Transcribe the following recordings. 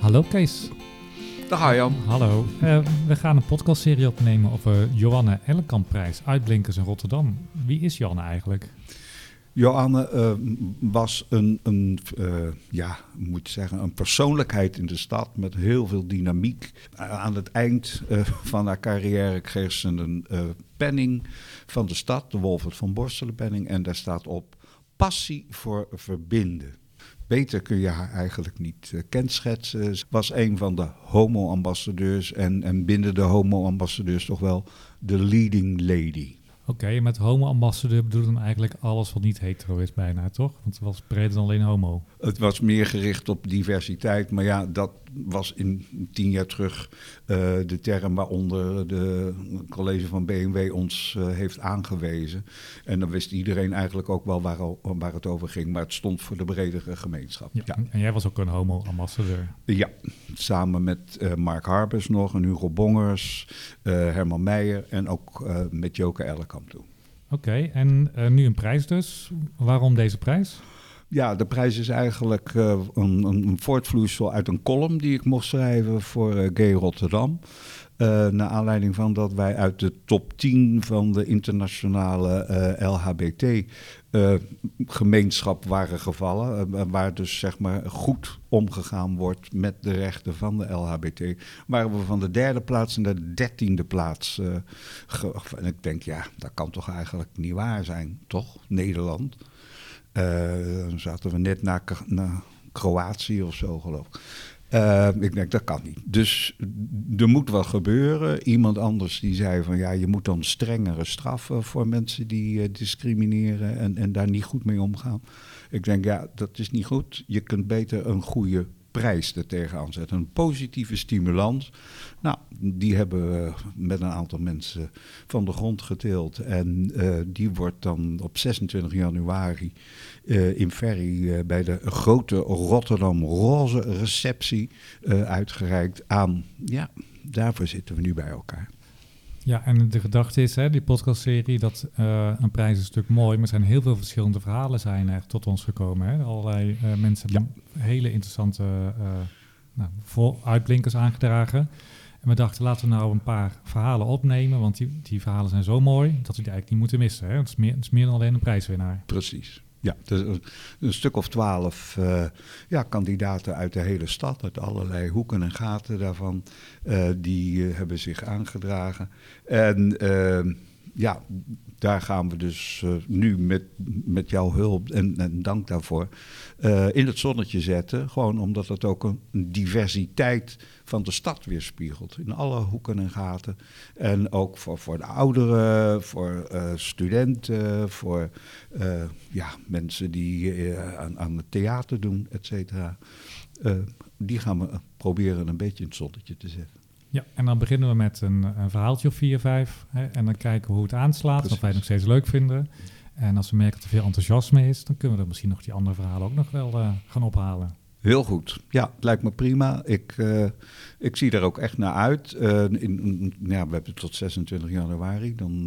Hallo Kees. Dag Arjan. Hallo. Uh, we gaan een podcastserie opnemen over Johanne Ellenkampprijs, Uitblinkers in Rotterdam. Wie is Johanne eigenlijk? Johanne uh, was een, een uh, ja, moet zeggen, een persoonlijkheid in de stad met heel veel dynamiek. aan het eind van haar carrière kreeg ze een penning van de stad, de Wolfert van Borstelen penning. En daar staat op passie voor verbinden. Beter kun je haar eigenlijk niet uh, kenschetsen. Ze was een van de homo-ambassadeurs en, en binnen de homo-ambassadeurs toch wel de leading lady. Oké, met homo-ambassadeur bedoel je dan eigenlijk alles wat niet hetero is bijna, toch? Want het was breder dan alleen homo. Het was meer gericht op diversiteit, maar ja, dat was in tien jaar terug uh, de term waaronder de college van BMW ons uh, heeft aangewezen. En dan wist iedereen eigenlijk ook wel waar, waar, het over ging, maar het stond voor de bredere gemeenschap. Ja, ja. En jij was ook een homo-ambassadeur? Ja, samen met uh, Mark Harbers nog en Hugo Bongers, Herman Meijer en ook met Joke Ellekamp toen. Oké, en nu een prijs dus. Waarom deze prijs? Ja, de prijs is eigenlijk uh, een, een, voortvloeisel uit een column die ik mocht schrijven voor uh, Gay Rotterdam. Uh, naar aanleiding van dat wij uit de top 10 van de internationale LHBT-gemeenschap waren gevallen. waar dus zeg maar goed omgegaan wordt met de rechten van de LHBT. Waren we van de derde plaats naar de dertiende plaats. en ik denk, ja, dat kan toch eigenlijk niet waar zijn, toch? Nederland. Uh, dan zaten we net na, na Kroatië of zo, geloof ik. Uh, ik denk, dat kan niet. Dus er moet wat gebeuren. Iemand anders die zei van ja, je moet dan strengere straffen voor mensen die uh, discrimineren en, en daar niet goed mee omgaan. Ik denk, ja, dat is niet goed. Je kunt beter een goede prijs er tegenaan zetten. Een positieve stimulans. Nou, die hebben we met een aantal mensen van de grond geteeld. En uh, die wordt dan op 26 januari uh, in Ferry uh, bij de grote Rotterdam Roze receptie uitgereikt aan. Ja, daarvoor zitten we nu bij elkaar. Ja, en de gedachte is, hè, die podcastserie, dat uh, een prijs is stuk mooi, maar er zijn heel veel verschillende verhalen zijn er tot ons gekomen. Hè. Allerlei uh, mensen hebben hele interessante uh, nou, uitblinkers aangedragen. En we dachten, laten we nou een paar verhalen opnemen, want die, die verhalen zijn zo mooi dat we die eigenlijk niet moeten missen. Hè. Het, is meer, het is meer dan alleen een prijswinnaar. Precies. Ja, dus een stuk of twaalf uh, ja, kandidaten uit de hele stad, uit allerlei hoeken en gaten daarvan, uh, die uh, hebben zich aangedragen. En ja, daar gaan we dus uh, nu met, met jouw hulp en, en dank daarvoor uh, in het zonnetje zetten. Gewoon omdat het ook een, diversiteit van de stad weerspiegelt. In alle hoeken en gaten. En ook voor, voor de ouderen, voor uh, studenten, voor ja, mensen die aan, aan het theater doen, et cetera. die gaan we proberen een beetje in het zonnetje te zetten. Ja, en dan beginnen we met een, een verhaaltje of vier, vijf. Hè, en dan kijken we hoe het aanslaat, Precies. of wij het nog steeds leuk vinden. En als we merken dat er veel enthousiasme is, dan kunnen we er misschien nog die andere verhalen ook nog wel uh, gaan ophalen. Heel goed. Ja, lijkt me prima. Ik, uh, ik zie er ook echt naar uit. Uh, in, in, ja, we hebben tot 26 januari, dan,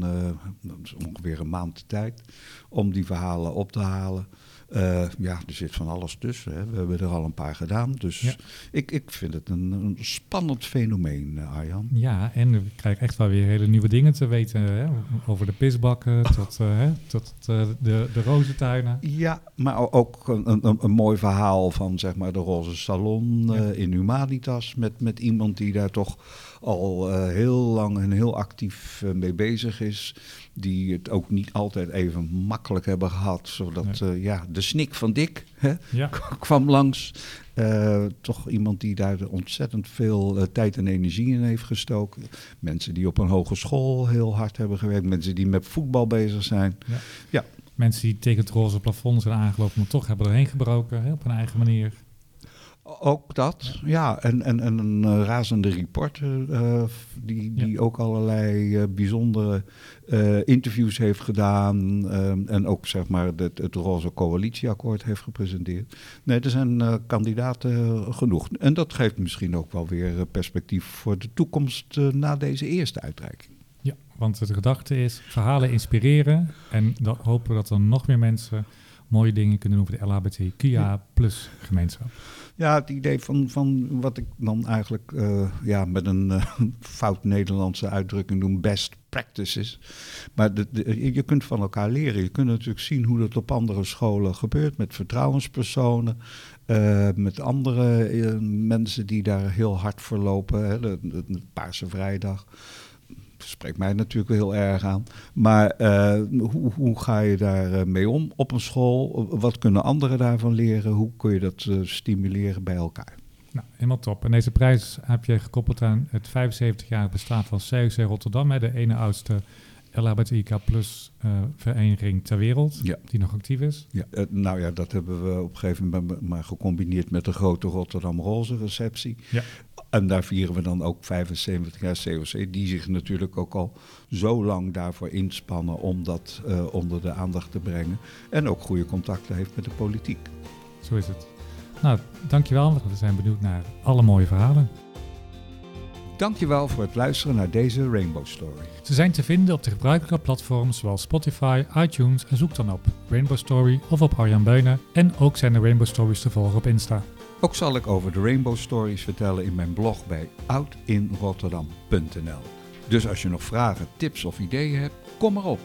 dat is ongeveer een maand de tijd, om die verhalen op te halen. Uh, ja, er zit van alles tussen. Hè. We hebben er al een paar gedaan. Dus ja. ik, ik vind het een, een spannend fenomeen, uh, Arjan. Ja, en we krijgen echt wel weer hele nieuwe dingen te weten. Hè. Over de pisbakken tot, uh, hè, tot de, de rozentuinen. Ja, maar ook een, een, een, mooi verhaal van zeg maar, de Roze Salon ja. in Humanitas. Met, met iemand die daar toch al heel lang en heel actief mee bezig is die het ook niet altijd even makkelijk hebben gehad. Zodat nee. ja, de snik van Dick hè, ja. kwam langs. Uh, toch iemand die daar ontzettend veel uh, tijd en energie in heeft gestoken. Mensen die op een hogeschool heel hard hebben gewerkt. Mensen die met voetbal bezig zijn. Ja. ja. Mensen die tegen het roze plafond zijn aangelopen, maar toch hebben erheen gebroken hè, op een eigen manier. Ook dat, ja. En, en, en een uh, razende reporter uh, die, die ja. ook allerlei uh, bijzondere interviews heeft gedaan. en ook zeg maar het, het Roze Coalitieakkoord heeft gepresenteerd. Nee, er zijn kandidaten genoeg. En dat geeft misschien ook wel weer perspectief voor de toekomst na deze eerste uitreiking. Ja, want de gedachte is verhalen inspireren. En dan hopen we dat er nog meer mensen mooie dingen kunnen doen voor de LHBTQIA plus gemeenschap. Ja, het idee van, van wat ik dan eigenlijk uh, ja, met een uh, fout Nederlandse uitdrukking noem best practices. Maar de, de, je kunt van elkaar leren. Je kunt natuurlijk zien hoe dat op andere scholen gebeurt met vertrouwenspersonen. Uh, met andere mensen die daar heel hard voor lopen. Hè, de, de Paarse Vrijdag spreekt mij natuurlijk heel erg aan. Maar uh, hoe, hoe, ga je daar uh, mee om op een school? Wat kunnen anderen daarvan leren? Hoe kun je dat uh, stimuleren bij elkaar? Nou, helemaal top. En deze prijs heb je gekoppeld aan het 75-jarig bestaan van CUC Rotterdam, de ene oudste LHBTIK plus vereniging ter wereld, ja. die nog actief is. Ja, nou ja, dat hebben we op een gegeven moment maar gecombineerd met de grote Rotterdam Roze receptie. Ja. En daar vieren we dan ook 75 jaar COC, die zich natuurlijk ook al zo lang daarvoor inspannen om dat uh, onder de aandacht te brengen. En ook goede contacten heeft met de politiek. Zo is het. Nou, dankjewel. We zijn benieuwd naar alle mooie verhalen. Dankjewel voor het luisteren naar deze Rainbow Story. Ze zijn te vinden op de gebruikelijke platforms zoals Spotify, iTunes en zoek dan op Rainbow Story of op Arjan Beunen. En ook zijn de Rainbow Stories te volgen op Insta. Ook zal ik over de Rainbow Stories vertellen in mijn blog bij oudinrotterdam.nl. Dus als je nog vragen, tips of ideeën hebt, kom maar op.